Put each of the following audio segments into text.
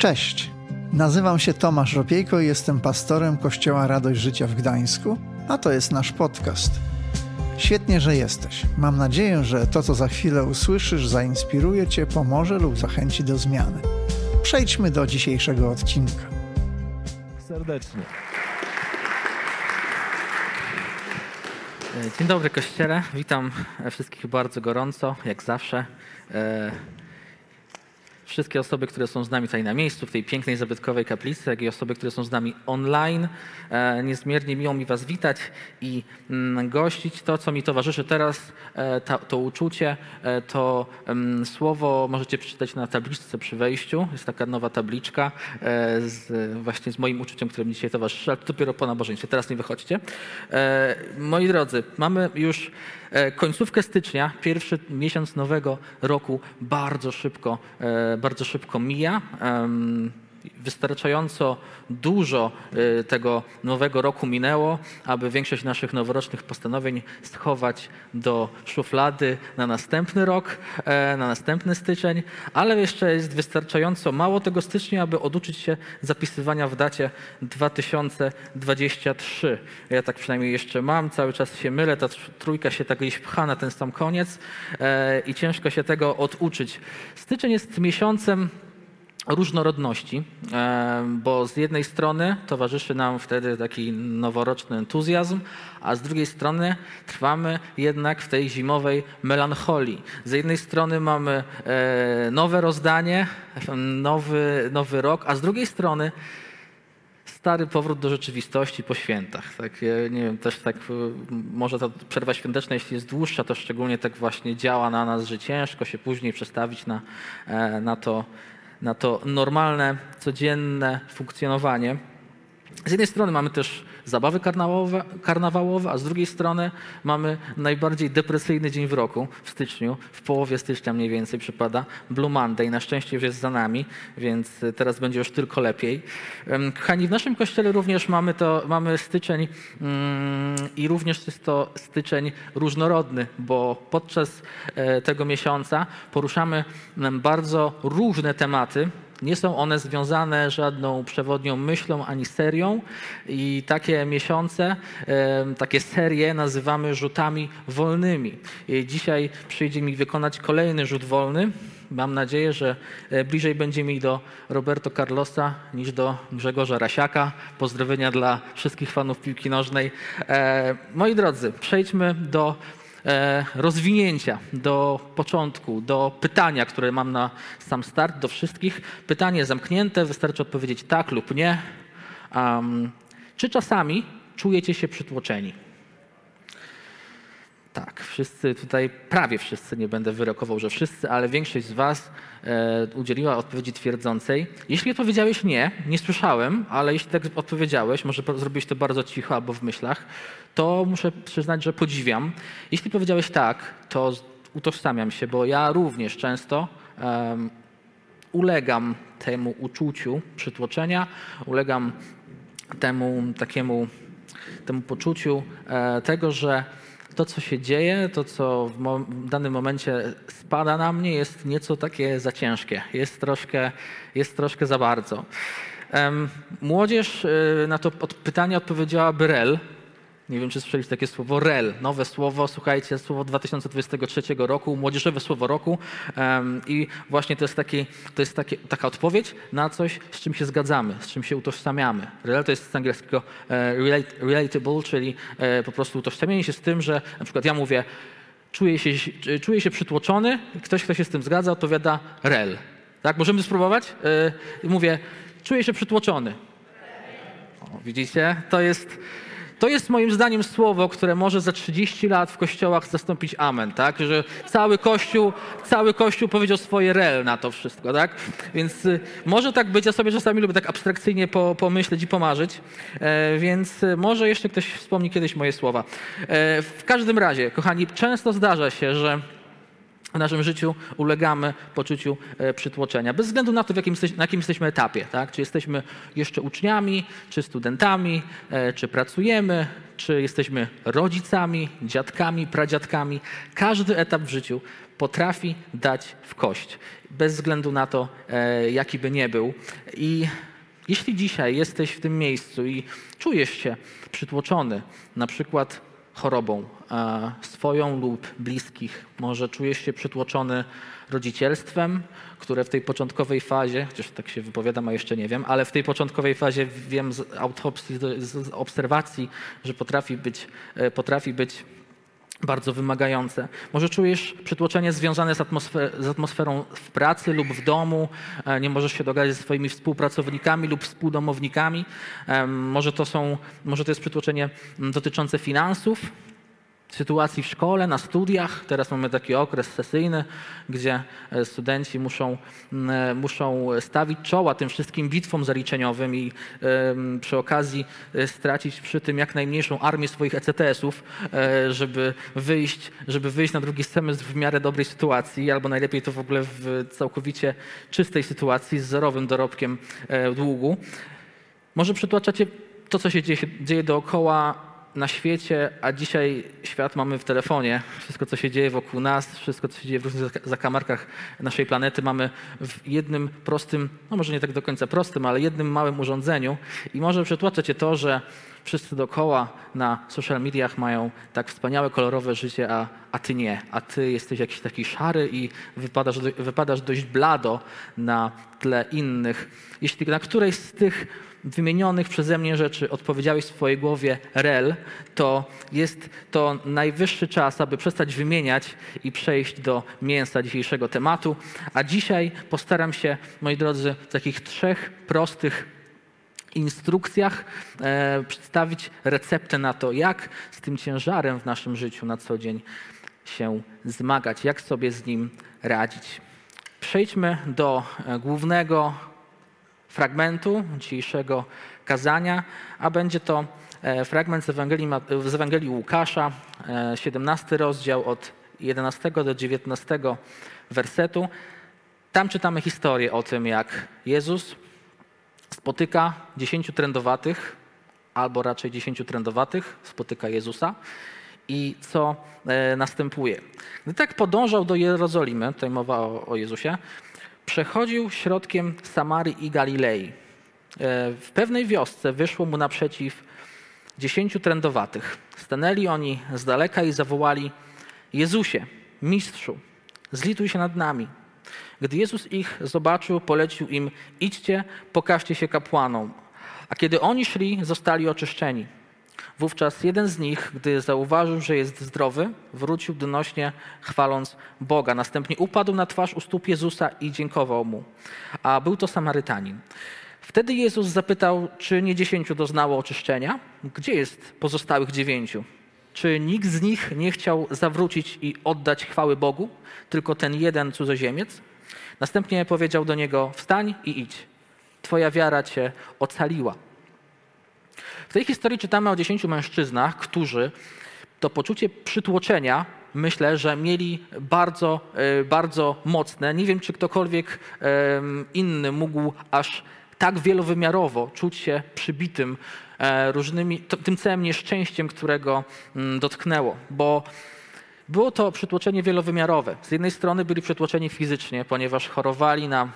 Cześć, nazywam się Tomasz Ropiejko i jestem pastorem Kościoła Radość Życia w Gdańsku, a to jest nasz podcast. Świetnie, że jesteś. Mam nadzieję, że to, co za chwilę usłyszysz, zainspiruje Cię, pomoże lub zachęci do zmiany. Przejdźmy do dzisiejszego odcinka. Serdecznie. Dzień dobry Kościele, witam wszystkich bardzo gorąco, jak zawsze. Wszystkie osoby, które są z nami tutaj na miejscu, w tej pięknej, zabytkowej kaplicy, jak i osoby, które są z nami online. E, niezmiernie miło mi Was witać i mm, gościć. To, co mi towarzyszy teraz, e, ta, to uczucie, e, to mm, słowo możecie przeczytać na tabliczce przy wejściu. Jest taka nowa tabliczka z, właśnie z moim uczuciem, które mi dzisiaj towarzyszy, ale to dopiero po nabożeństwie. Teraz nie wychodźcie. Moi drodzy, mamy już końcówkę stycznia, pierwszy miesiąc nowego roku bardzo szybko, bardzo szybko mija. Wystarczająco dużo y, tego nowego roku minęło, aby większość naszych noworocznych postanowień schować do szuflady na następny rok, e, na następny styczeń, ale jeszcze jest wystarczająco mało tego stycznia, aby oduczyć się zapisywania w dacie 2023. Ja tak przynajmniej jeszcze mam, cały czas się mylę, ta trójka się tak gdzieś pcha na ten sam koniec e, i ciężko się tego oduczyć. Styczeń jest miesiącem, różnorodności, e, bo z jednej strony towarzyszy nam wtedy taki noworoczny entuzjazm, a z drugiej strony trwamy jednak w tej zimowej melancholii. Z jednej strony mamy e, nowe rozdanie, nowy, nowy rok, a z drugiej strony stary powrót do rzeczywistości po świętach. Tak, nie wiem, też tak, może ta przerwa świąteczna, jeśli jest dłuższa, to szczególnie tak właśnie działa na nas, że ciężko się później przestawić na, e, na to, na to normalne, codzienne funkcjonowanie. Z jednej strony mamy też zabawy karnawałowe, karnawałowe, a z drugiej strony mamy najbardziej depresyjny dzień w roku, w styczniu, w połowie stycznia mniej więcej przypada Blue Monday. Na szczęście już jest za nami, więc teraz będzie już tylko lepiej. Kochani, w naszym kościele również mamy, to, mamy styczeń mm, i również jest to styczeń różnorodny, bo podczas e, tego miesiąca poruszamy bardzo różne tematy, nie są one związane żadną przewodnią myślą ani serią i takie miesiące, takie serie nazywamy rzutami wolnymi. Dzisiaj przyjdzie mi wykonać kolejny rzut wolny. Mam nadzieję, że e, bliżej będzie mi do Roberto Carlosa niż do Grzegorza Rasiaka. Pozdrowienia dla wszystkich fanów piłki nożnej. E, moi drodzy, przejdźmy do rozwinięcia, do początku, do pytania, które mam na sam start, do wszystkich. Pytanie zamknięte, wystarczy odpowiedzieć tak lub nie. Um, czy czasami czujecie się przytłoczeni? Tak, wszyscy tutaj, prawie wszyscy, nie będę wyrokował, że wszyscy, ale większość z Was e, udzieliła odpowiedzi twierdzącej. Jeśli odpowiedziałeś nie, nie słyszałem, ale jeśli tak odpowiedziałeś, może zrobiłeś to bardzo cicho albo w myślach, to muszę przyznać, że podziwiam. Jeśli powiedziałeś tak, to utożsamiam się, bo ja również często um, ulegam temu uczuciu przytłoczenia, ulegam temu takiemu temu poczuciu e, tego, że to, co się dzieje, to, co w, mo w, danym momencie spada na mnie, jest nieco takie za ciężkie, jest troszkę, jest troszkę za bardzo. Młodzież y, na to pytanie odpowiedziała Brel, nie wiem, czy słyszeliście takie słowo REL, nowe słowo, słuchajcie, słowo 2023 roku, młodzieżowe słowo roku. I właśnie to jest, taki, to jest taki, taka odpowiedź na coś, z czym się zgadzamy, z czym się utożsamiamy. REL to jest z angielskiego e, relatable, czyli e, po prostu utożsamienie się z tym, że na przykład ja mówię, czuję się, czuję się przytłoczony, ktoś, kto się z tym zgadza, odpowiada REL. Tak, możemy spróbować? E, mówię, czuję się przytłoczony. O, widzicie? To jest to jest moim zdaniem słowo, które może za 30 lat w kościołach zastąpić amen, tak? Że cały kościół, cały kościół powiedział swoje rel na to wszystko, tak? Więc y, może tak być, ja sobie czasami lubię tak abstrakcyjnie po, pomyśleć i pomarzyć, e, więc y, może jeszcze ktoś wspomni kiedyś moje słowa. E, w każdym razie, kochani, często zdarza się, że w naszym życiu ulegamy poczuciu e, przytłoczenia. Bez względu na to, jakim, na jakim jesteśmy etapie. Tak? Czy jesteśmy jeszcze uczniami, czy studentami, e, czy pracujemy, czy jesteśmy rodzicami, dziadkami, pradziadkami. Każdy etap w życiu potrafi dać w kość. Bez względu na to, e, jaki by nie był. I jeśli dzisiaj jesteś w tym miejscu i czujesz się przytłoczony, na przykład chorobą swoją lub bliskich. Może czujesz się przytłoczony rodzicielstwem, które w tej początkowej fazie, chociaż tak się wypowiadam, a jeszcze nie wiem, ale w tej początkowej fazie wiem z autopsji, z obserwacji, że potrafi być, e, potrafi być bardzo wymagające. Może czujesz przytłoczenie związane z, atmosfer z, atmosferą w pracy lub w domu, e, nie możesz się dogadać ze swoimi współpracownikami lub współdomownikami. Może to, są, może to jest przytłoczenie dotyczące finansów, sytuacji w szkole, na studiach. Teraz mamy taki okres sesyjny, gdzie e, studenci muszą, e, muszą stawić czoła tym wszystkim bitwom zaliczeniowym i przy okazji e, stracić przy tym jak najmniejszą armię swoich ECTS-ów, żeby wyjść, żeby wyjść na drugi semestr w miarę dobrej sytuacji, albo najlepiej to w ogóle w całkowicie czystej sytuacji z zerowym dorobkiem długu. Może przytłaczacie to, co się dzieje, dzieje dookoła na świecie, a dzisiaj świat mamy w telefonie. Wszystko, co się dzieje wokół nas, wszystko, co się dzieje w różnych zakamarkach naszej planety, mamy w jednym prostym, no może nie tak do końca prostym, ale jednym małym urządzeniu. I może przytłacza cię to, że wszyscy dookoła na social mediach mają tak wspaniałe, kolorowe życie, a, a ty nie. A ty jesteś jakiś taki szary i wypadasz, wypadasz dość blado na tle innych. Jeśli na którejś z tych wymienionych przeze mnie rzeczy odpowiedziałeś w swojej głowie rel, to jest to najwyższy czas, aby przestać wymieniać i przejść do mięsa dzisiejszego tematu. A dzisiaj postaram się, moi drodzy, w takich trzech prostych instrukcjach e, przedstawić receptę na to, jak z tym ciężarem w naszym życiu na co dzień się zmagać, jak sobie z nim radzić. Przejdźmy do e, głównego fragmentu dzisiejszego kazania, a będzie to e, fragment z Ewangelii, z Ewangelii Łukasza, 17 e, rozdział od 11 do 19 wersetu. Tam czytamy historię o tym, jak Jezus spotyka dziesięciu trędowatych, albo raczej dziesięciu trędowatych, spotyka Jezusa i co e, następuje. Gdy tak podążał do Jerozolimy, tutaj mowa o, o Jezusie, przechodził środkiem Samarii i Galilei. E, w pewnej wiosce wyszło mu naprzeciw dziesięciu trędowatych. Stanęli oni z daleka i zawołali: Jezusie, mistrzu, zlituj się nad nami. Gdy Jezus ich zobaczył, polecił im: Idźcie, pokażcie się kapłanom. A kiedy oni szli, zostali oczyszczeni. Wówczas jeden z nich, gdy zauważył, że jest zdrowy, wrócił donośnie, chwaląc Boga. Następnie upadł na twarz u stóp Jezusa i dziękował mu. A był to Samarytanin. Wtedy Jezus zapytał, czy nie dziesięciu doznało oczyszczenia? Gdzie jest pozostałych dziewięciu? Czy nikt z nich nie chciał zawrócić i oddać chwały Bogu, tylko ten jeden cudzoziemiec? Następnie powiedział do niego: Wstań i idź. Twoja wiara cię ocaliła. W tej historii czytamy o dziesięciu mężczyznach, którzy to poczucie przytłoczenia myślę, że mieli bardzo, e, bardzo mocne. Nie wiem, czy ktokolwiek inny mógł aż tak wielowymiarowo czuć się przybitym różnymi, tym całym nieszczęściem, którego mm, dotknęło, bo było to przytłoczenie wielowymiarowe. Z jednej strony byli przytłoczeni fizycznie, ponieważ chorowali na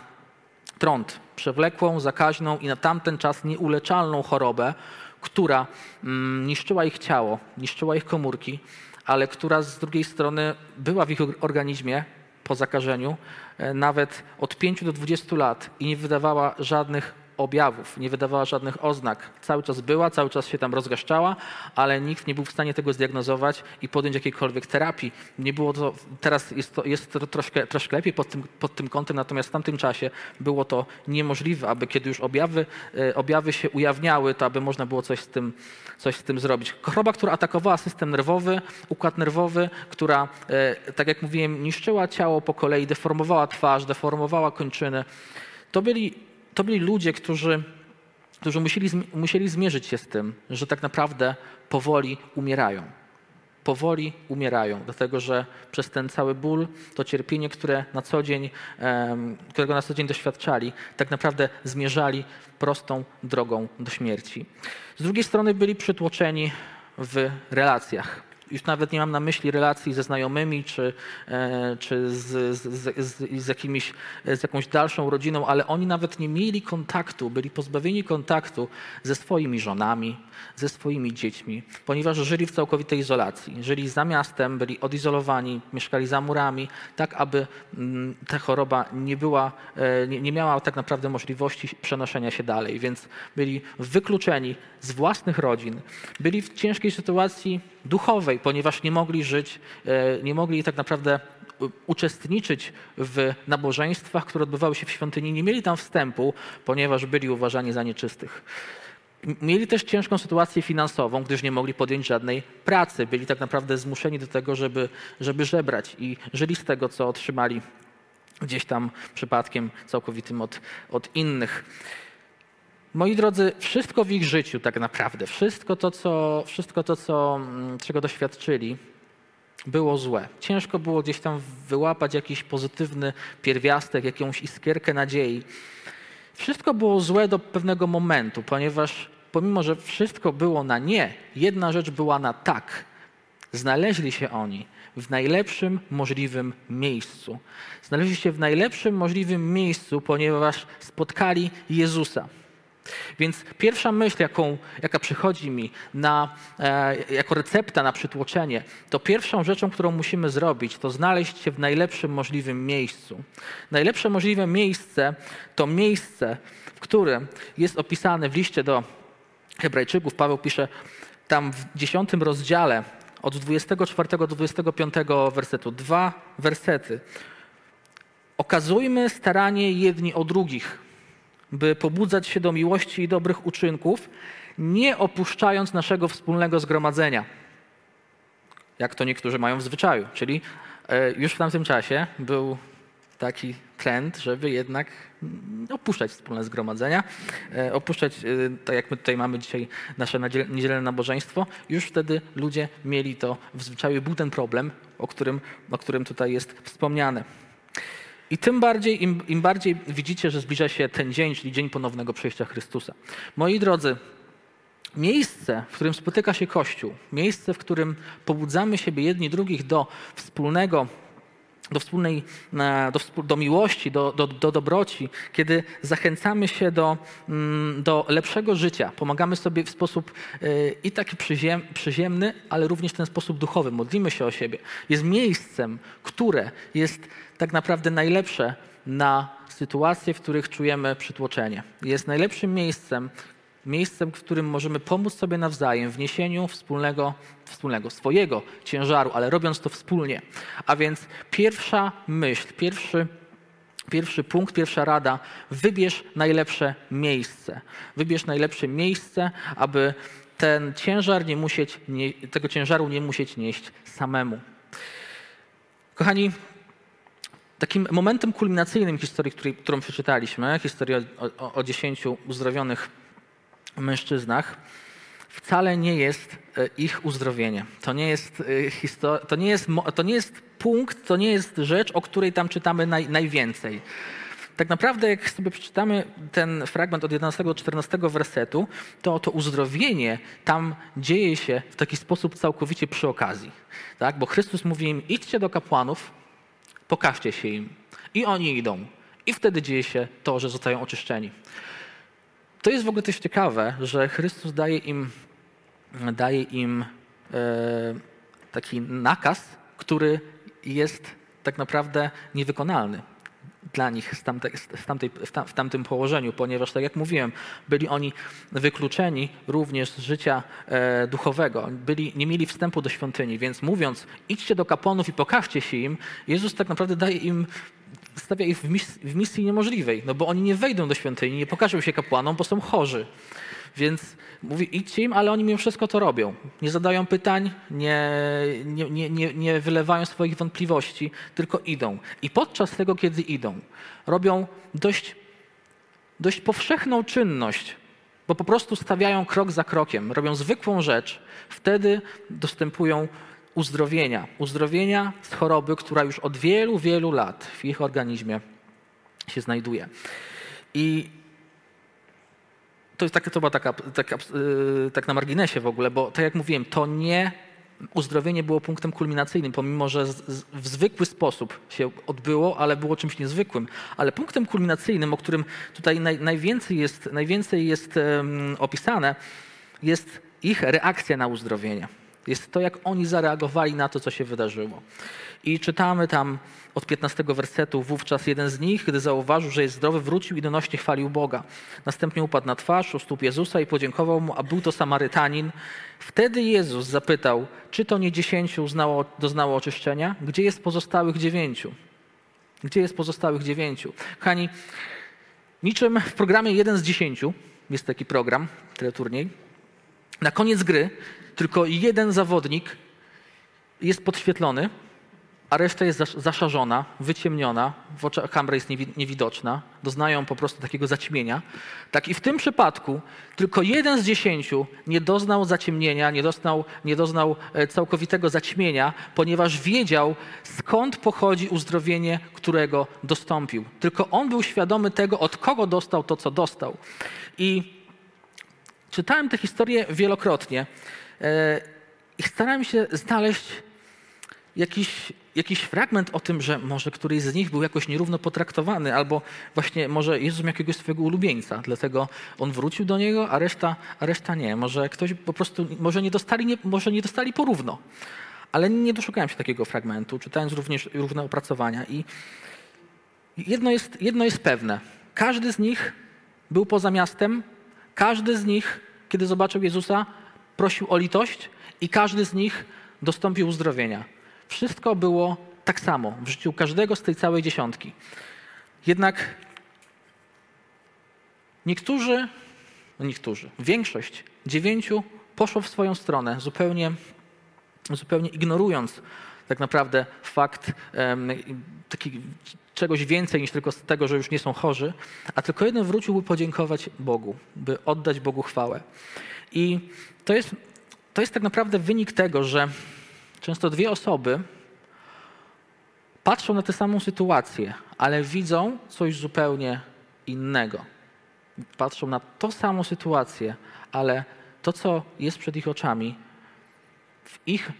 trąd, przewlekłą, zakaźną i na tamten czas nieuleczalną chorobę, która mm, niszczyła ich ciało, niszczyła ich komórki, ale która z drugiej strony była w ich organizmie po zakażeniu e, nawet od 5 do 20 lat i nie wydawała żadnych objawów, nie wydawała żadnych oznak. Cały czas była, cały czas się tam rozgaszczała, ale nikt nie był w stanie tego zdiagnozować i podjąć jakiejkolwiek terapii. Nie było to, teraz jest to, jest to troszkę, troszkę lepiej pod tym, pod tym kątem, natomiast w tamtym czasie było to niemożliwe, aby kiedy już objawy, e, objawy się ujawniały, to aby można było coś z tym, coś z tym zrobić. Choroba, która atakowała system nerwowy, układ nerwowy, która, e, tak jak mówiłem, niszczyła ciało po kolei, deformowała twarz, deformowała kończyny. To byli to byli ludzie, którzy, którzy musieli, musieli zmierzyć się z tym, że tak naprawdę powoli umierają. powoli umierają, dlatego że przez ten cały ból, to cierpienie, które na co dzień, którego na co dzień doświadczali, tak naprawdę zmierzali prostą drogą do śmierci. Z drugiej strony byli przytłoczeni w relacjach już nawet nie mam na myśli relacji ze znajomymi czy, e, czy z, z, z, z, jakimiś, z jakąś dalszą rodziną, ale oni nawet nie mieli kontaktu, byli pozbawieni kontaktu ze swoimi żonami, ze swoimi dziećmi, ponieważ żyli w całkowitej izolacji. Żyli za miastem, byli odizolowani, mieszkali za murami, tak aby mm, ta choroba nie, była, e, nie, nie miała tak naprawdę możliwości przenoszenia się dalej, więc byli wykluczeni z własnych rodzin, byli w ciężkiej sytuacji duchowej, ponieważ nie mogli żyć, e, nie mogli tak naprawdę uczestniczyć w nabożeństwach, które odbywały się w świątyni, nie mieli tam wstępu, ponieważ byli uważani za nieczystych. Mieli też ciężką sytuację finansową, gdyż nie mogli podjąć żadnej pracy. Byli tak naprawdę zmuszeni do tego, żeby, żeby żebrać i żyli z tego, co otrzymali gdzieś tam przypadkiem całkowitym od, od innych. Moi drodzy, wszystko w ich życiu tak naprawdę, wszystko to, co, wszystko to co, mm, czego doświadczyli, było złe. Ciężko było gdzieś tam wyłapać jakiś pozytywny pierwiastek, jakąś iskierkę nadziei. Wszystko było złe do pewnego momentu, ponieważ pomimo, że wszystko było na nie, jedna rzecz była na tak. Znaleźli się oni w najlepszym możliwym miejscu. Znaleźli się w najlepszym możliwym miejscu, ponieważ spotkali Jezusa. Więc pierwsza myśl, jaką, jaka przychodzi mi na, e, jako recepta na przytłoczenie, to pierwszą rzeczą, którą musimy zrobić, to znaleźć się w najlepszym możliwym miejscu. Najlepsze możliwe miejsce to miejsce, w którym jest opisane w liście do Hebrajczyków. Paweł pisze tam w dziesiątym rozdziale od 24 do 25 wersetu. Dwa wersety. Okazujmy staranie jedni o drugich by pobudzać się do miłości i dobrych uczynków, nie opuszczając naszego wspólnego zgromadzenia. Jak to niektórzy mają w zwyczaju. Czyli e, już w tamtym czasie był taki trend, żeby jednak opuszczać wspólne zgromadzenia, e, opuszczać, e, tak jak my tutaj mamy dzisiaj nasze niedzielne nabożeństwo. Już wtedy ludzie mieli to w zwyczaju. Był ten problem, o którym, o którym tutaj jest wspomniane. I tym bardziej, im, im bardziej widzicie, że zbliża się ten dzień, czyli dzień ponownego przyjścia Chrystusa. Moi drodzy, miejsce, w którym spotyka się Kościół, miejsce, w którym pobudzamy siebie jedni drugich do wspólnego do wspólnej, do, do miłości, do, do, do, dobroci, kiedy zachęcamy się do, mm, do lepszego życia, pomagamy sobie w sposób y, i taki przyziem, przyziemny, ale również w ten sposób duchowy, modlimy się o siebie, jest miejscem, które jest tak naprawdę najlepsze na sytuacje, w których czujemy przytłoczenie. Jest najlepszym miejscem, miejscem, w którym możemy pomóc sobie nawzajem w niesieniu wspólnego, wspólnego swojego ciężaru, ale robiąc to wspólnie. A więc pierwsza myśl, pierwszy Pierwszy punkt, pierwsza rada, wybierz najlepsze miejsce. Wybierz najlepsze miejsce, aby ten ciężar nie musieć, nie, tego ciężaru nie musieć nieść samemu. Kochani, takim momentem kulminacyjnym historii, którą przeczytaliśmy, historii o, o dziesięciu uzdrowionych mężczyznach, wcale nie jest e, ich uzdrowienie. To nie jest, e, to nie jest, to nie jest punkt, to nie jest rzecz, o której tam czytamy naj, najwięcej. Tak naprawdę, jak sobie przeczytamy ten fragment od 11 do 14 wersetu, to to uzdrowienie tam dzieje się w taki sposób całkowicie przy okazji. Tak? Bo Chrystus mówi im: idźcie do kapłanów, pokażcie się im. I oni idą. I wtedy dzieje się to, że zostają oczyszczeni. To jest w ogóle też ciekawe, że Chrystus daje im, daje im e, taki nakaz, który jest tak naprawdę niewykonalny dla nich z tamte, z tamtej, w tamtym położeniu, ponieważ, tak jak mówiłem, byli oni wykluczeni również z życia e, duchowego. Byli, nie mieli wstępu do świątyni, więc mówiąc, idźcie do kapłanów i pokażcie się im, Jezus tak naprawdę daje im stawia ich w misji, w misji niemożliwej, no bo oni nie wejdą do świątyni, nie pokażą się kapłanom, bo są chorzy. Więc mówi, idźcie im, ale oni mimo wszystko to robią. Nie zadają pytań, nie, nie, nie, nie wylewają swoich wątpliwości, tylko idą. I podczas tego, kiedy idą, robią dość, dość powszechną czynność, bo po prostu stawiają krok za krokiem, robią zwykłą rzecz, wtedy dostępują uzdrowienia. Uzdrowienia z choroby, która już od wielu, wielu lat w ich organizmie się znajduje. I to jest taka, to była taka, taka yy, tak na marginesie w ogóle, bo tak jak mówiłem, to nie uzdrowienie było punktem kulminacyjnym, pomimo że w zwykły sposób się odbyło, ale było czymś niezwykłym. Ale punktem kulminacyjnym, o którym tutaj naj, najwięcej jest, najwięcej jest opisane, jest ich reakcja na uzdrowienie. Jest to, jak oni zareagowali na to, co się wydarzyło. I czytamy tam od 15 wersetu. Wówczas jeden z nich, gdy zauważył, że jest zdrowy, wrócił i donośnie chwalił Boga. Następnie upadł na twarz u stóp Jezusa i podziękował mu, a był to Samarytanin. Wtedy Jezus zapytał, czy to nie dziesięciu uznało, doznało oczyszczenia? Gdzie jest pozostałych dziewięciu? Gdzie jest pozostałych dziewięciu? Kochani, niczym w programie jeden z dziesięciu, jest taki program, teleturniej, na koniec gry tylko jeden zawodnik jest podświetlony, a reszta jest zaszarzona, wyciemniona, w oczach kamera jest niewidoczna, doznają po prostu takiego zaćmienia. Tak i w tym przypadku tylko jeden z dziesięciu nie doznał zaciemnienia, nie doznał, nie doznał e, całkowitego zaćmienia, ponieważ wiedział, skąd pochodzi uzdrowienie, którego dostąpił. Tylko on był świadomy tego, od kogo dostał to, co dostał. I czytałem tę historię wielokrotnie e, i starałem się znaleźć jakiś, jakiś fragment o tym, że może któryś z nich był jakoś nierówno potraktowany, albo właśnie może Jezus miał jakiegoś swojego ulubieńca, dlatego on wrócił do niego, a reszta, a reszta nie. Może ktoś po prostu, może nie dostali, nie, może nie dostali porówno. Ale nie doszukałem się takiego fragmentu, czytając również różne opracowania. I jedno jest, jedno jest pewne. Każdy z nich był poza miastem, każdy z nich, kiedy zobaczył Jezusa, prosił o litość i każdy z nich dostąpił uzdrowienia. Wszystko było tak samo w życiu każdego z tej całej dziesiątki. Jednak niektórzy, no niektórzy, większość, dziewięciu poszło w swoją stronę, zupełnie, zupełnie ignorując tak naprawdę fakt um, taki, czegoś więcej niż tylko z tego, że już nie są chorzy, a tylko jeden wrócił, by podziękować Bogu, by oddać Bogu chwałę. I to jest, to jest tak naprawdę wynik tego, że Często dwie osoby patrzą na tę samą sytuację, ale widzą coś zupełnie innego. Patrzą na tą samą sytuację, ale to, co jest przed ich oczami, w ich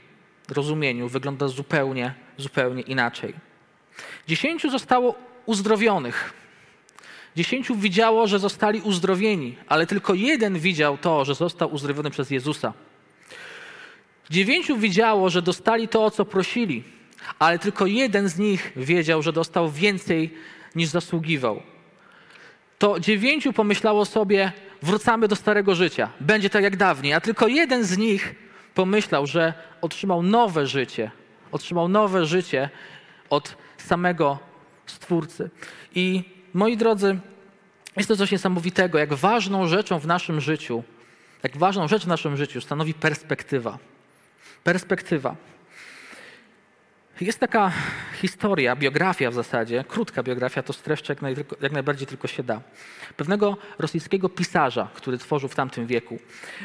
rozumieniu wygląda zupełnie, zupełnie inaczej. Dziesięciu zostało uzdrowionych. Dziesięciu widziało, że zostali uzdrowieni, ale tylko jeden widział to, że został uzdrowiony przez Jezusa. Dziewięciu widziało, że dostali to, o co prosili, ale tylko jeden z nich wiedział, że dostał więcej niż zasługiwał. To dziewięciu pomyślało sobie, wrócamy do starego życia, będzie tak jak dawniej, a tylko jeden z nich pomyślał, że otrzymał nowe życie, otrzymał nowe życie od samego Stwórcy. I moi drodzy, jest to coś niesamowitego, jak ważną rzeczą w naszym życiu, jak ważną rzecz w naszym życiu stanowi perspektywa. Perspektywa. Jest taka historia, biografia w zasadzie, krótka biografia, to streszczę jak, naj, jak, najbardziej tylko się da. Pewnego rosyjskiego pisarza, który tworzył w tamtym wieku.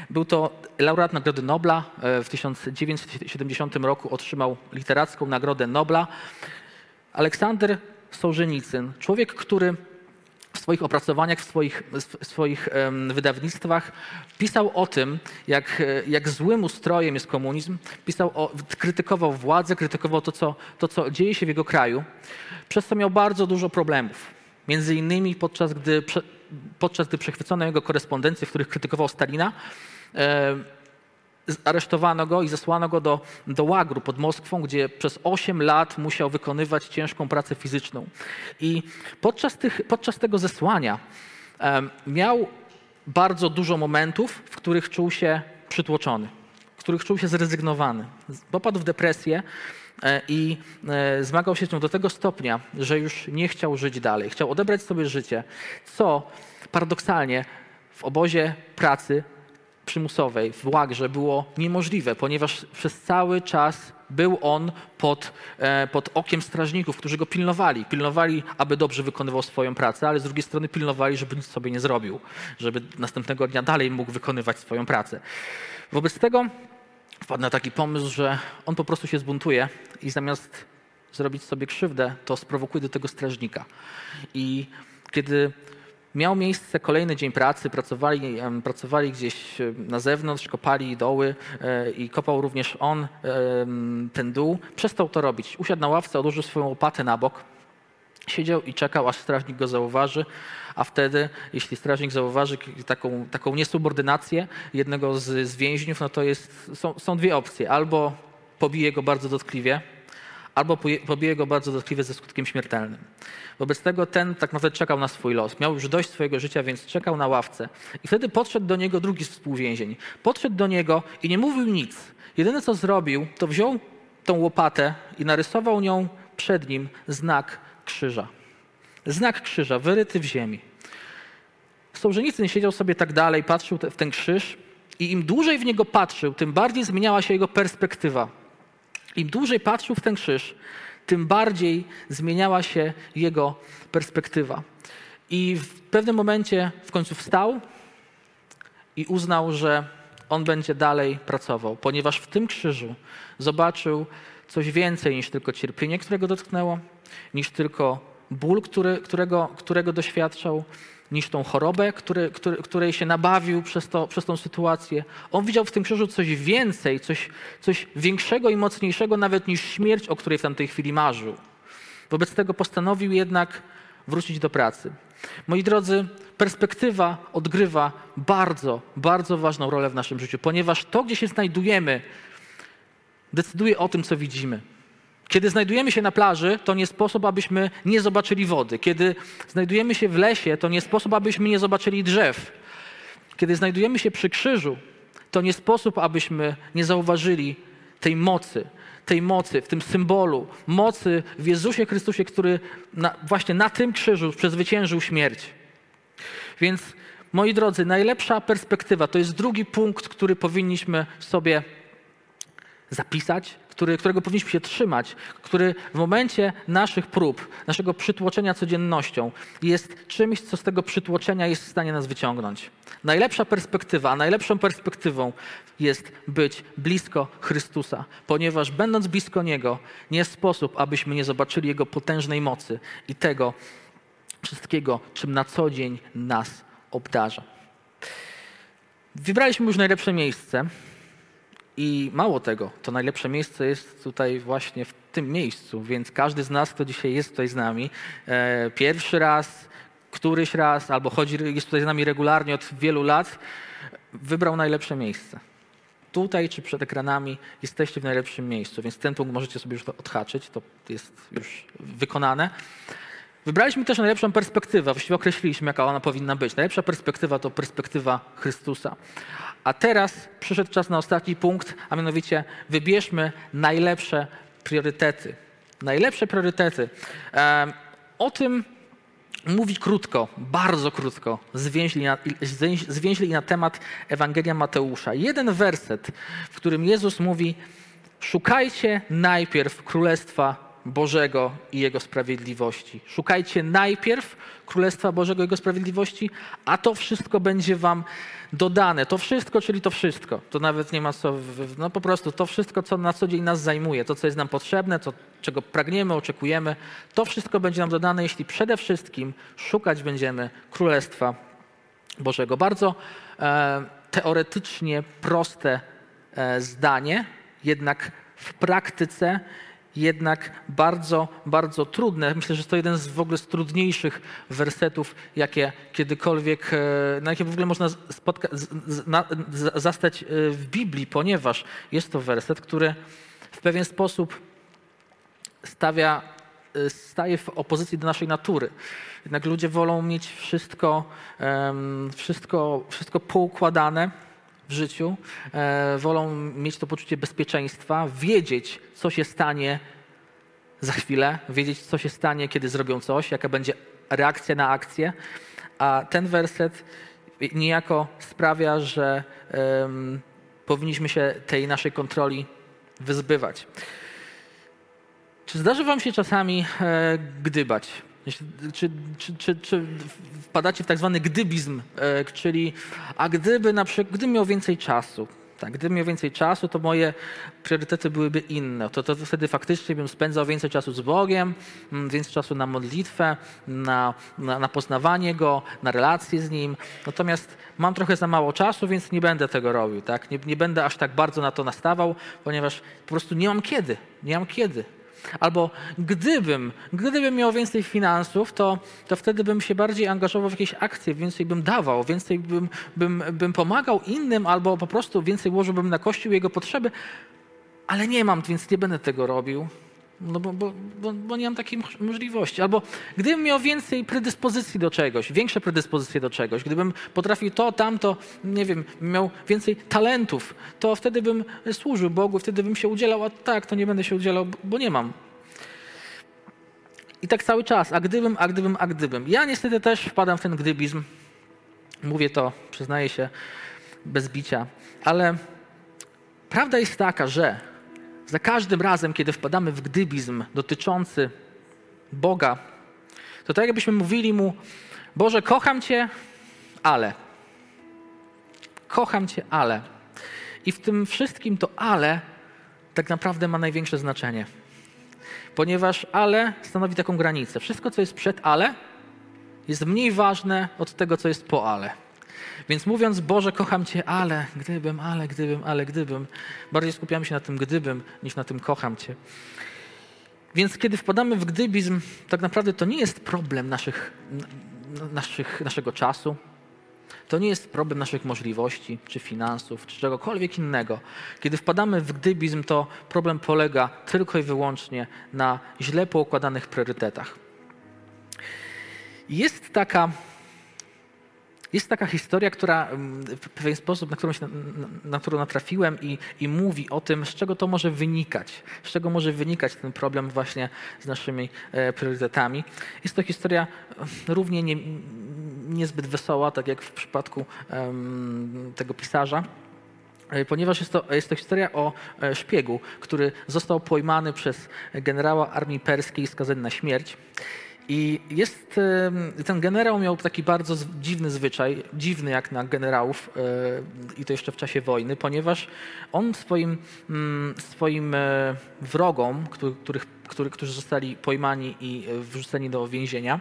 Był to laureat Nagrody Nobla. E, w 1970 roku otrzymał literacką Nagrodę Nobla. Aleksander Sołżenicyn, człowiek, który w swoich opracowaniach, w swoich, w swoich wydawnictwach pisał o tym, jak, jak złym ustrojem jest komunizm, pisał o, krytykował władzę, krytykował to co, to, co dzieje się w jego kraju, przez co miał bardzo dużo problemów. Między innymi podczas gdy, podczas gdy przechwycono jego korespondencje, w których krytykował Stalina, e, aresztowano go i zesłano go do, do łagru pod Moskwą, gdzie przez 8 lat musiał wykonywać ciężką pracę fizyczną. I podczas, tych, podczas tego zesłania um, miał bardzo dużo momentów, w których czuł się przytłoczony, w których czuł się zrezygnowany. Popadł w depresję e, i e, zmagał się z nią do tego stopnia, że już nie chciał żyć dalej. Chciał odebrać sobie życie, co paradoksalnie w obozie pracy przymusowej w Łagrze było niemożliwe, ponieważ przez cały czas był on pod, e, pod okiem strażników, którzy go pilnowali. Pilnowali, aby dobrze wykonywał swoją pracę, ale z drugiej strony pilnowali, żeby nic sobie nie zrobił, żeby następnego dnia dalej mógł wykonywać swoją pracę. Wobec tego wpadł na taki pomysł, że on po prostu się zbuntuje i zamiast zrobić sobie krzywdę, to sprowokuje do tego strażnika. I kiedy miał miejsce kolejny dzień pracy, pracowali, pracowali gdzieś na zewnątrz, kopali doły e, i kopał również on ten dół, przestał to robić. Usiadł na ławce, odłożył swoją łopatę na bok, siedział i czekał, aż strażnik go zauważy, a wtedy, jeśli strażnik zauważy taką, taką niesubordynację jednego z, z więźniów, no to jest, są, są dwie opcje. Albo pobije go bardzo dotkliwie, albo pobije go bardzo dotkliwie ze skutkiem śmiertelnym. Wobec tego ten tak naprawdę czekał na swój los. Miał już dość swojego życia, więc czekał na ławce. I wtedy podszedł do niego drugi współwięzień. Podszedł do niego i nie mówił nic. Jedyne co zrobił, to wziął tą łopatę i narysował nią przed nim znak krzyża. Znak krzyża, wyryty w ziemi. Sołżenicyn siedział sobie tak dalej, patrzył w ten krzyż i im dłużej w niego patrzył, tym bardziej zmieniała się jego perspektywa. Im dłużej patrzył w ten krzyż, tym bardziej zmieniała się jego perspektywa. I w pewnym momencie w końcu wstał i uznał, że on będzie dalej pracował, ponieważ w tym krzyżu zobaczył coś więcej niż tylko cierpienie, którego dotknęło, niż tylko ból, który, którego, którego doświadczał, niż tą chorobę, który, który, której się nabawił przez, to, przez tą sytuację. On widział w tym krzyżu coś więcej, coś, coś większego i mocniejszego nawet niż śmierć, o której w tamtej chwili marzył. Wobec tego postanowił jednak wrócić do pracy. Moi drodzy, perspektywa odgrywa bardzo, bardzo ważną rolę w naszym życiu, ponieważ to, gdzie się znajdujemy, decyduje o tym, co widzimy. Kiedy znajdujemy się na plaży, to nie sposób, abyśmy nie zobaczyli wody. Kiedy znajdujemy się w lesie, to nie sposób, abyśmy nie zobaczyli drzew. Kiedy znajdujemy się przy krzyżu, to nie sposób, abyśmy nie zauważyli tej mocy, tej mocy, w tym symbolu, mocy w Jezusie Chrystusie, który na, właśnie na tym krzyżu przezwyciężył śmierć. Więc, moi drodzy, najlepsza perspektywa to jest drugi punkt, który powinniśmy sobie zapisać, który, którego powinniśmy się trzymać, który w momencie naszych prób, naszego przytłoczenia codziennością jest czymś, co z tego przytłoczenia jest w stanie nas wyciągnąć. Najlepsza perspektywa, najlepszą perspektywą jest być blisko Chrystusa, ponieważ będąc blisko Niego, nie sposób, abyśmy nie zobaczyli Jego potężnej mocy i tego wszystkiego, czym na co dzień nas obdarza. Wybraliśmy już najlepsze miejsce. I mało tego, to najlepsze miejsce jest tutaj właśnie w tym miejscu, więc każdy z nas, kto dzisiaj jest tutaj z nami, e, pierwszy raz, któryś raz, albo chodzi, jest tutaj z nami regularnie od wielu lat, wybrał najlepsze miejsce. Tutaj czy przed ekranami jesteście w najlepszym miejscu, więc ten punkt możecie sobie już odhaczyć, to jest już wykonane. Wybraliśmy też najlepszą perspektywę, właściwie określiliśmy, jaka ona powinna być. Najlepsza perspektywa to perspektywa Chrystusa. A teraz przyszedł czas na ostatni punkt, a mianowicie wybierzmy najlepsze priorytety. Najlepsze priorytety. O tym mówi krótko, bardzo krótko, zwięźli na, zwięźli na temat Ewangelia Mateusza. Jeden werset, w którym Jezus mówi: Szukajcie najpierw Królestwa Bożego i Jego sprawiedliwości. Szukajcie najpierw Królestwa Bożego i Jego sprawiedliwości, a to wszystko będzie Wam dodane. To wszystko, czyli to wszystko. To nawet nie ma co, no po prostu to wszystko, co na co dzień nas zajmuje, to, co jest nam potrzebne, to, czego pragniemy, oczekujemy, to wszystko będzie nam dodane, jeśli przede wszystkim szukać będziemy Królestwa Bożego. Bardzo e, teoretycznie proste e, zdanie, jednak w praktyce jednak bardzo, bardzo trudne. Myślę, że to jeden z w ogóle z trudniejszych wersetów, jakie kiedykolwiek, e, na jakie w ogóle można spotka- na, zastać e, w Biblii, ponieważ jest to werset, który w pewien sposób stawia, e, staje w opozycji do naszej natury. Jednak ludzie wolą mieć wszystko, wszystko, wszystko poukładane w życiu, e, wolą mieć to poczucie bezpieczeństwa, wiedzieć, co się stanie za chwilę, wiedzieć, co się stanie, kiedy zrobią coś, jaka będzie reakcja na akcję. A ten werset niejako sprawia, że powinniśmy się tej naszej kontroli wyzbywać. Czy zdarzy Wam się czasami e, gdybać? Czy, czy, czy, czy, wpadacie w tak zwany gdybizm, e, czyli a gdyby na przykład, gdybym miał więcej czasu, Tak, gdybym miał więcej czasu, to moje priorytety byłyby inne. To, to wtedy faktycznie bym spędzał więcej czasu z Bogiem, mm, więcej czasu na modlitwę, na, na, na poznawanie Go, na relacje z Nim. Natomiast mam trochę za mało czasu, więc nie będę tego robił. Tak? Nie, nie będę aż tak bardzo na to nastawał, ponieważ po prostu nie mam kiedy. Nie mam kiedy. Albo gdybym, gdybym miał więcej finansów, to, to wtedy bym się bardziej angażował w jakieś akcje, więcej bym dawał, więcej bym, bym, bym pomagał innym, albo po prostu więcej łożyłbym na kościół jego potrzeby, ale nie mam, więc nie będę tego robił. No bo, bo, bo, bo, nie mam takiej możliwości. Albo gdybym miał więcej predyspozycji do czegoś, większe predyspozycje do czegoś, gdybym potrafił to, tamto, nie wiem, miał więcej talentów, to wtedy bym służył Bogu, wtedy bym się udzielał, a tak, to nie będę się udzielał, bo nie mam. I tak cały czas, a gdybym, a gdybym, a gdybym. Ja niestety też wpadam w ten gdybizm. Mówię to, przyznaję się, bez bicia, ale prawda jest taka, że za każdym razem, kiedy wpadamy w gdybizm dotyczący Boga, to tak jakbyśmy mówili mu: Boże, kocham Cię, ale. Kocham Cię, ale. I w tym wszystkim to ale tak naprawdę ma największe znaczenie. Ponieważ ale stanowi taką granicę. Wszystko, co jest przed ale, jest mniej ważne od tego, co jest po ale. Więc mówiąc, Boże, kocham Cię, ale, gdybym, ale, gdybym, ale, gdybym, bardziej skupiamy się na tym gdybym niż na tym kocham Cię. Więc kiedy wpadamy w gdybizm, tak naprawdę to nie jest problem naszych, naszych, naszego czasu, to nie jest problem naszych możliwości, czy finansów, czy czegokolwiek innego. Kiedy wpadamy w gdybizm, to problem polega tylko i wyłącznie na źle poukładanych priorytetach. Jest taka jest taka historia, która mm, w pewien sposób, na którą, się, na, którą natrafiłem i, i mówi o tym, z czego to może wynikać, z czego może wynikać ten problem właśnie z naszymi e, priorytetami. Jest to historia e, równie nie, niezbyt wesoła, tak jak w przypadku tego pisarza e, ponieważ jest to, jest to historia o e, szpiegu, który został pojmany przez generała armii perskiej i skazany na śmierć. I jest, ten generał miał taki bardzo dziwny zwyczaj, dziwny jak na generałów i to jeszcze w czasie wojny, ponieważ on swoim, mm, swoim e, wrogom, których, którzy zostali pojmani i wrzuceni do więzienia,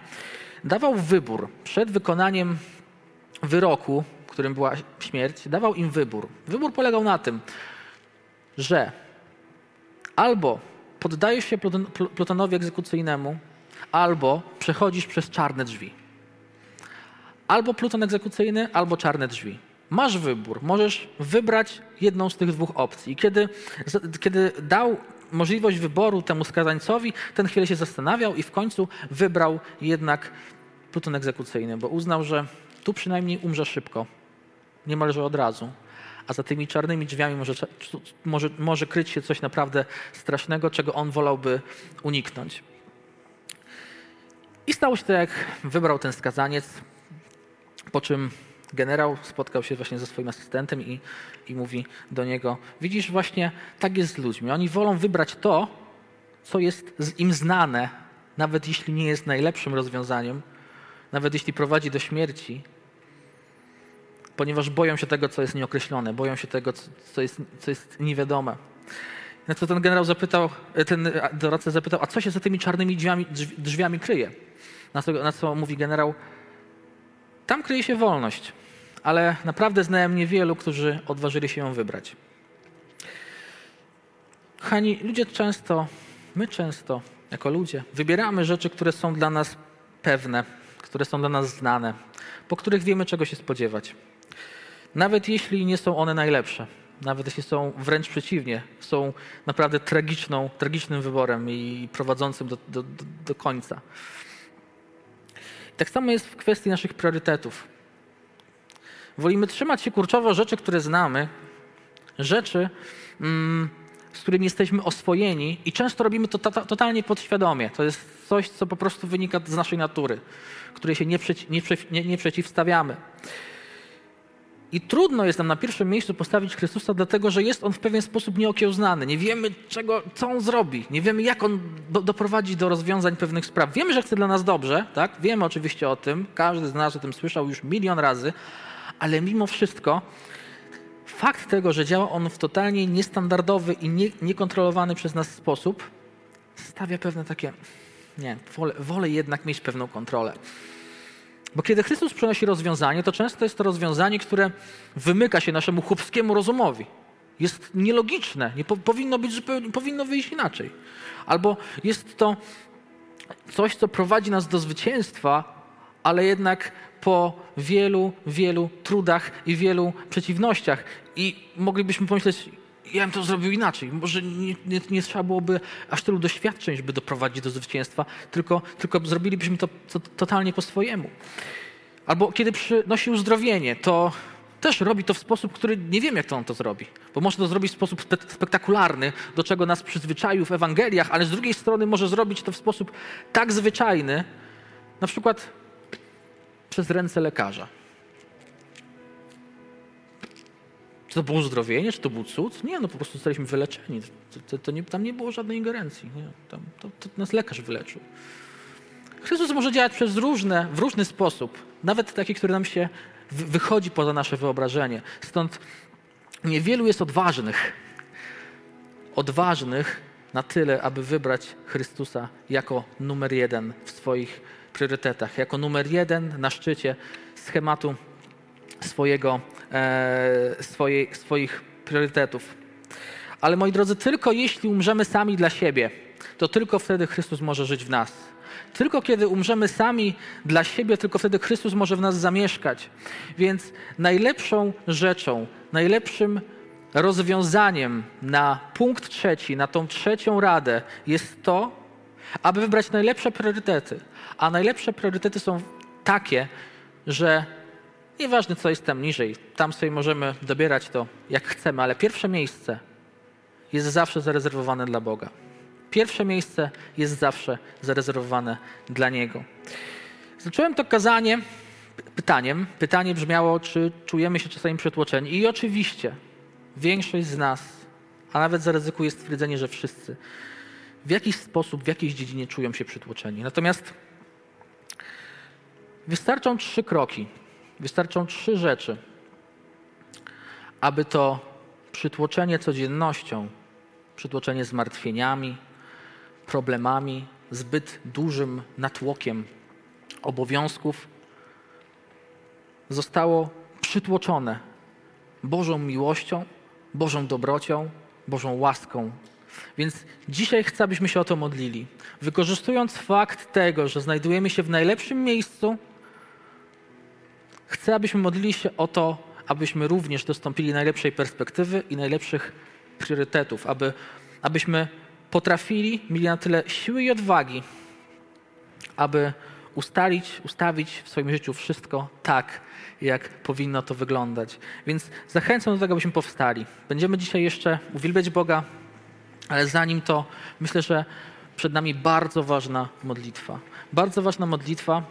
dawał wybór przed wykonaniem wyroku, którym była śmierć, dawał im wybór. Wybór polegał na tym, że albo poddajesz się plutonowi egzekucyjnemu, albo przechodzisz przez czarne drzwi. Albo pluton egzekucyjny, albo czarne drzwi. Masz wybór, możesz wybrać jedną z tych dwóch opcji. Kiedy, kiedy dał możliwość wyboru temu skazańcowi, ten chwilę się zastanawiał i w końcu wybrał jednak pluton egzekucyjny, bo uznał, że tu przynajmniej umrze szybko, niemalże od razu. A za tymi czarnymi drzwiami może, może, może kryć się coś naprawdę strasznego, czego on wolałby uniknąć. I stało się tak, jak wybrał ten skazaniec, po czym generał spotkał się właśnie ze swoim asystentem i, i mówi do niego: Widzisz, właśnie tak jest z ludźmi. Oni wolą wybrać to, co jest im znane, nawet jeśli nie jest najlepszym rozwiązaniem, nawet jeśli prowadzi do śmierci, ponieważ boją się tego, co jest nieokreślone, boją się tego, co jest, co jest niewiadome. Na co ten generał zapytał, ten doradca zapytał, a co się za tymi czarnymi drzwiami, drzwiami kryje? Na co, na co mówi generał, tam kryje się wolność, ale naprawdę znałem niewielu, którzy odważyli się ją wybrać. Kochani, ludzie często, my często, jako ludzie, wybieramy rzeczy, które są dla nas pewne, które są dla nas znane, po których wiemy, czego się spodziewać. Nawet jeśli nie są one najlepsze, nawet jeśli są wręcz przeciwnie, są naprawdę tragiczną, tragicznym wyborem i prowadzącym do, do, do końca. Tak samo jest w kwestii naszych priorytetów. Wolimy trzymać się kurczowo rzeczy, które znamy, rzeczy, mm, z którymi jesteśmy oswojeni i często robimy to totalnie podświadomie. To jest coś, co po prostu wynika z naszej natury, której się nie, przeci nie, nie, nie przeciwstawiamy. I trudno jest nam na pierwszym miejscu postawić Chrystusa, dlatego że jest On w pewien sposób nieokiełznany. Nie wiemy, czego, co On zrobi. Nie wiemy, jak On do, doprowadzi do rozwiązań pewnych spraw. Wiemy, że chce dla nas dobrze, tak? Wiemy oczywiście o tym. Każdy z nas o tym słyszał już milion razy. Ale mimo wszystko fakt tego, że działa on w totalnie niestandardowy i nie, niekontrolowany przez nas sposób, stawia pewne takie, nie, wolę, wolę jednak mieć pewną kontrolę. Bo kiedy Chrystus przynosi rozwiązanie, to często jest to rozwiązanie, które wymyka się naszemu chłopskiemu rozumowi. Jest nielogiczne, nie po, powinno być powinno wyjść inaczej. Albo jest to coś, co prowadzi nas do zwycięstwa, ale jednak po wielu, wielu trudach i wielu przeciwnościach. I moglibyśmy pomyśleć, ja bym to zrobił inaczej. Może nie, nie, nie, trzeba byłoby aż tylu doświadczeń, żeby doprowadzić do zwycięstwa, tylko, tylko zrobilibyśmy to, to totalnie po swojemu. Albo kiedy przynosi uzdrowienie, to też robi to w sposób, który nie wiem, jak to on to zrobi. Bo może to zrobić w sposób spektakularny, do czego nas przyzwyczaił w Ewangeliach, ale z drugiej strony może zrobić to w sposób tak zwyczajny, na przykład przez ręce lekarza. To było uzdrowienie, czy to był cud? Nie, no po prostu zostaliśmy wyleczeni. To, to, to nie, tam nie było żadnej ingerencji. Nie? Tam, to, to nas lekarz wyleczył. Chrystus może działać przez różne, w różny sposób, nawet taki, który nam się wychodzi poza nasze wyobrażenie. Stąd niewielu jest odważnych, odważnych na tyle, aby wybrać Chrystusa jako numer jeden w swoich priorytetach, jako numer jeden na szczycie schematu swojego, e, swojej, swoich priorytetów. Ale moi drodzy, tylko jeśli umrzemy sami dla siebie, to tylko wtedy Chrystus może żyć w nas. Tylko kiedy umrzemy sami dla siebie, tylko wtedy Chrystus może w nas zamieszkać. Więc najlepszą rzeczą, najlepszym rozwiązaniem na punkt trzeci, na tą trzecią radę jest to, aby wybrać najlepsze priorytety. A najlepsze priorytety są takie, że nieważne co jest tam niżej, tam sobie możemy dobierać to jak chcemy, ale pierwsze miejsce jest zawsze zarezerwowane dla Boga. Pierwsze miejsce jest zawsze zarezerwowane dla Niego. Zacząłem to kazanie pytaniem. Pytanie brzmiało, czy czujemy się czasami przytłoczeni. I oczywiście większość z nas, a nawet zaryzykuję stwierdzenie, że wszyscy, w jakiś sposób, w jakiejś dziedzinie czują się przytłoczeni. Natomiast wystarczą trzy kroki, wystarczą trzy rzeczy, aby to przytłoczenie codziennością, przytłoczenie zmartwieniami, problemami, zbyt dużym natłokiem obowiązków zostało przytłoczone Bożą miłością, Bożą dobrocią, Bożą łaską. Więc dzisiaj chcę, abyśmy się o to modlili. Wykorzystując fakt tego, że znajdujemy się w najlepszym miejscu, chcę, abyśmy modlili się o to, abyśmy również dostąpili najlepszej perspektywy i najlepszych priorytetów, aby, abyśmy potrafili, mieli na tyle siły i odwagi, aby ustalić, ustawić w swoim życiu wszystko tak, jak powinno to wyglądać. Więc zachęcam do tego, abyśmy powstali. Będziemy dzisiaj jeszcze uwielbiać Boga, ale zanim to, myślę, że przed nami bardzo ważna modlitwa. Bardzo ważna modlitwa,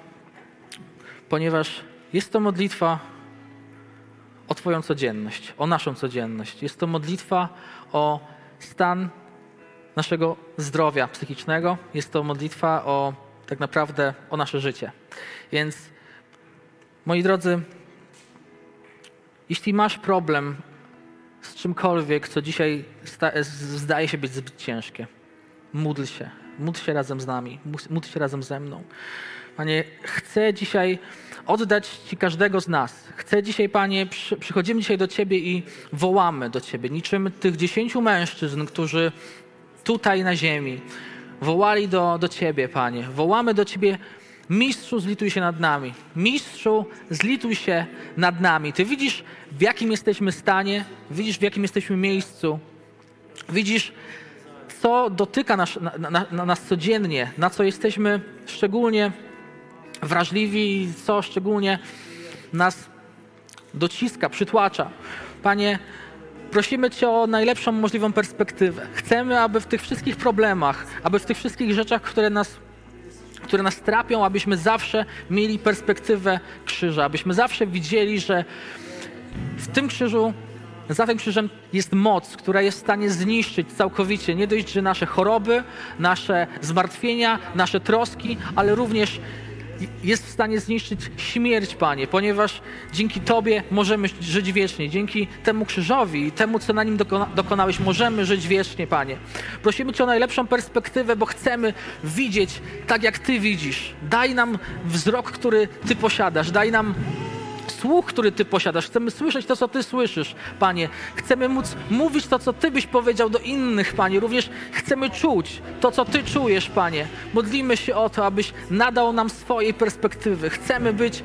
ponieważ jest to modlitwa o Twoją codzienność, o naszą codzienność. Jest to modlitwa o stan naszego zdrowia psychicznego. Jest to modlitwa o tak naprawdę o nasze życie. Więc moi drodzy, jeśli masz problem z czymkolwiek, co dzisiaj zdaje się być zbyt ciężkie, módl się. Módl się razem z nami, módl się razem ze mną. Panie, chcę dzisiaj oddać Ci każdego z nas. Chcę dzisiaj, Panie, przy, przychodzimy dzisiaj do Ciebie i wołamy do Ciebie, niczym tych dziesięciu mężczyzn, którzy tutaj na ziemi wołali do, do Ciebie, Panie. Wołamy do Ciebie, Mistrzu, zlituj się nad nami. Mistrzu, zlituj się nad nami. Ty widzisz, w jakim jesteśmy stanie, widzisz, w jakim jesteśmy miejscu, widzisz, co dotyka nas, na, na, na nas codziennie, na co jesteśmy szczególnie wrażliwi i co szczególnie nas dociska, przytłacza. Panie, prosimy Cię o najlepszą możliwą perspektywę. Chcemy, aby w tych wszystkich problemach, aby w tych wszystkich rzeczach, które nas, które nas trapią, abyśmy zawsze mieli perspektywę krzyża, abyśmy zawsze widzieli, że w tym krzyżu za tym krzyżem jest moc, która jest w stanie zniszczyć całkowicie nie dość, że nasze choroby, nasze zmartwienia, nasze troski, ale również jest w stanie zniszczyć śmierć, Panie, ponieważ dzięki Tobie możemy żyć wiecznie. Dzięki temu krzyżowi i temu, co na nim dokona dokonałeś, możemy żyć wiecznie, Panie. Prosimy Cię o najlepszą perspektywę, bo chcemy widzieć tak, jak Ty widzisz. Daj nam wzrok, który Ty posiadasz. Daj nam słuch, który Ty posiadasz. Chcemy słyszeć to, co Ty słyszysz, Panie. Chcemy móc mówić to, co Ty byś powiedział do innych, Panie. Również chcemy czuć to, co Ty czujesz, Panie. Modlimy się o to, abyś nadał nam swojej perspektywy. Chcemy być,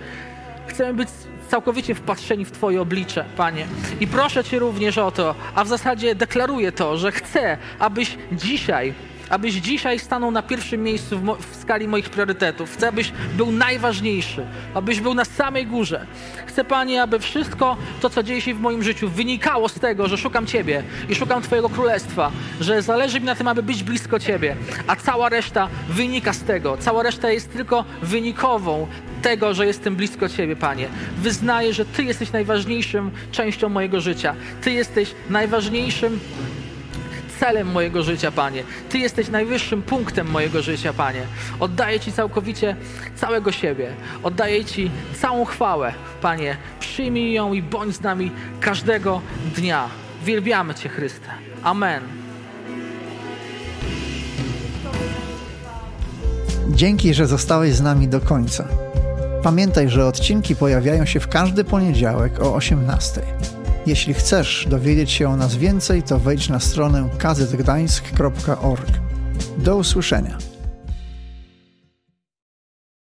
chcemy być całkowicie wpatrzeni w Twoje oblicze, Panie. I proszę Cię również o to, a w zasadzie deklaruję to, że chcę, abyś dzisiaj abyś dzisiaj stanął na pierwszym miejscu w, w, skali moich priorytetów. Chcę, abyś był najważniejszy, abyś był na samej górze. Chcę, Panie, aby wszystko to, co dzieje się w moim życiu, wynikało z tego, że szukam Ciebie i szukam Twojego królestwa, że zależy mi na tym, aby być blisko Ciebie, a cała reszta wynika z tego. Cała reszta jest tylko wynikową tego, że jestem blisko Ciebie, Panie. Wyznaję, że Ty jesteś najważniejszą częścią mojego życia. Ty jesteś najważniejszym celem mojego życia, Panie. Ty jesteś najwyższym punktem mojego życia, Panie. Oddaję Ci całkowicie całego siebie. Oddaję Ci całą chwałę, Panie. Przyjmij ją i bądź z nami każdego dnia. Wielbiamy Cię, Chryste. Amen. Dzięki, że zostałeś z nami do końca. Pamiętaj, że odcinki pojawiają się w każdy poniedziałek o 18. Jeśli chcesz dowiedzieć się o nas więcej, to wejdź na stronę kazetgdańsk.org. Do usłyszenia.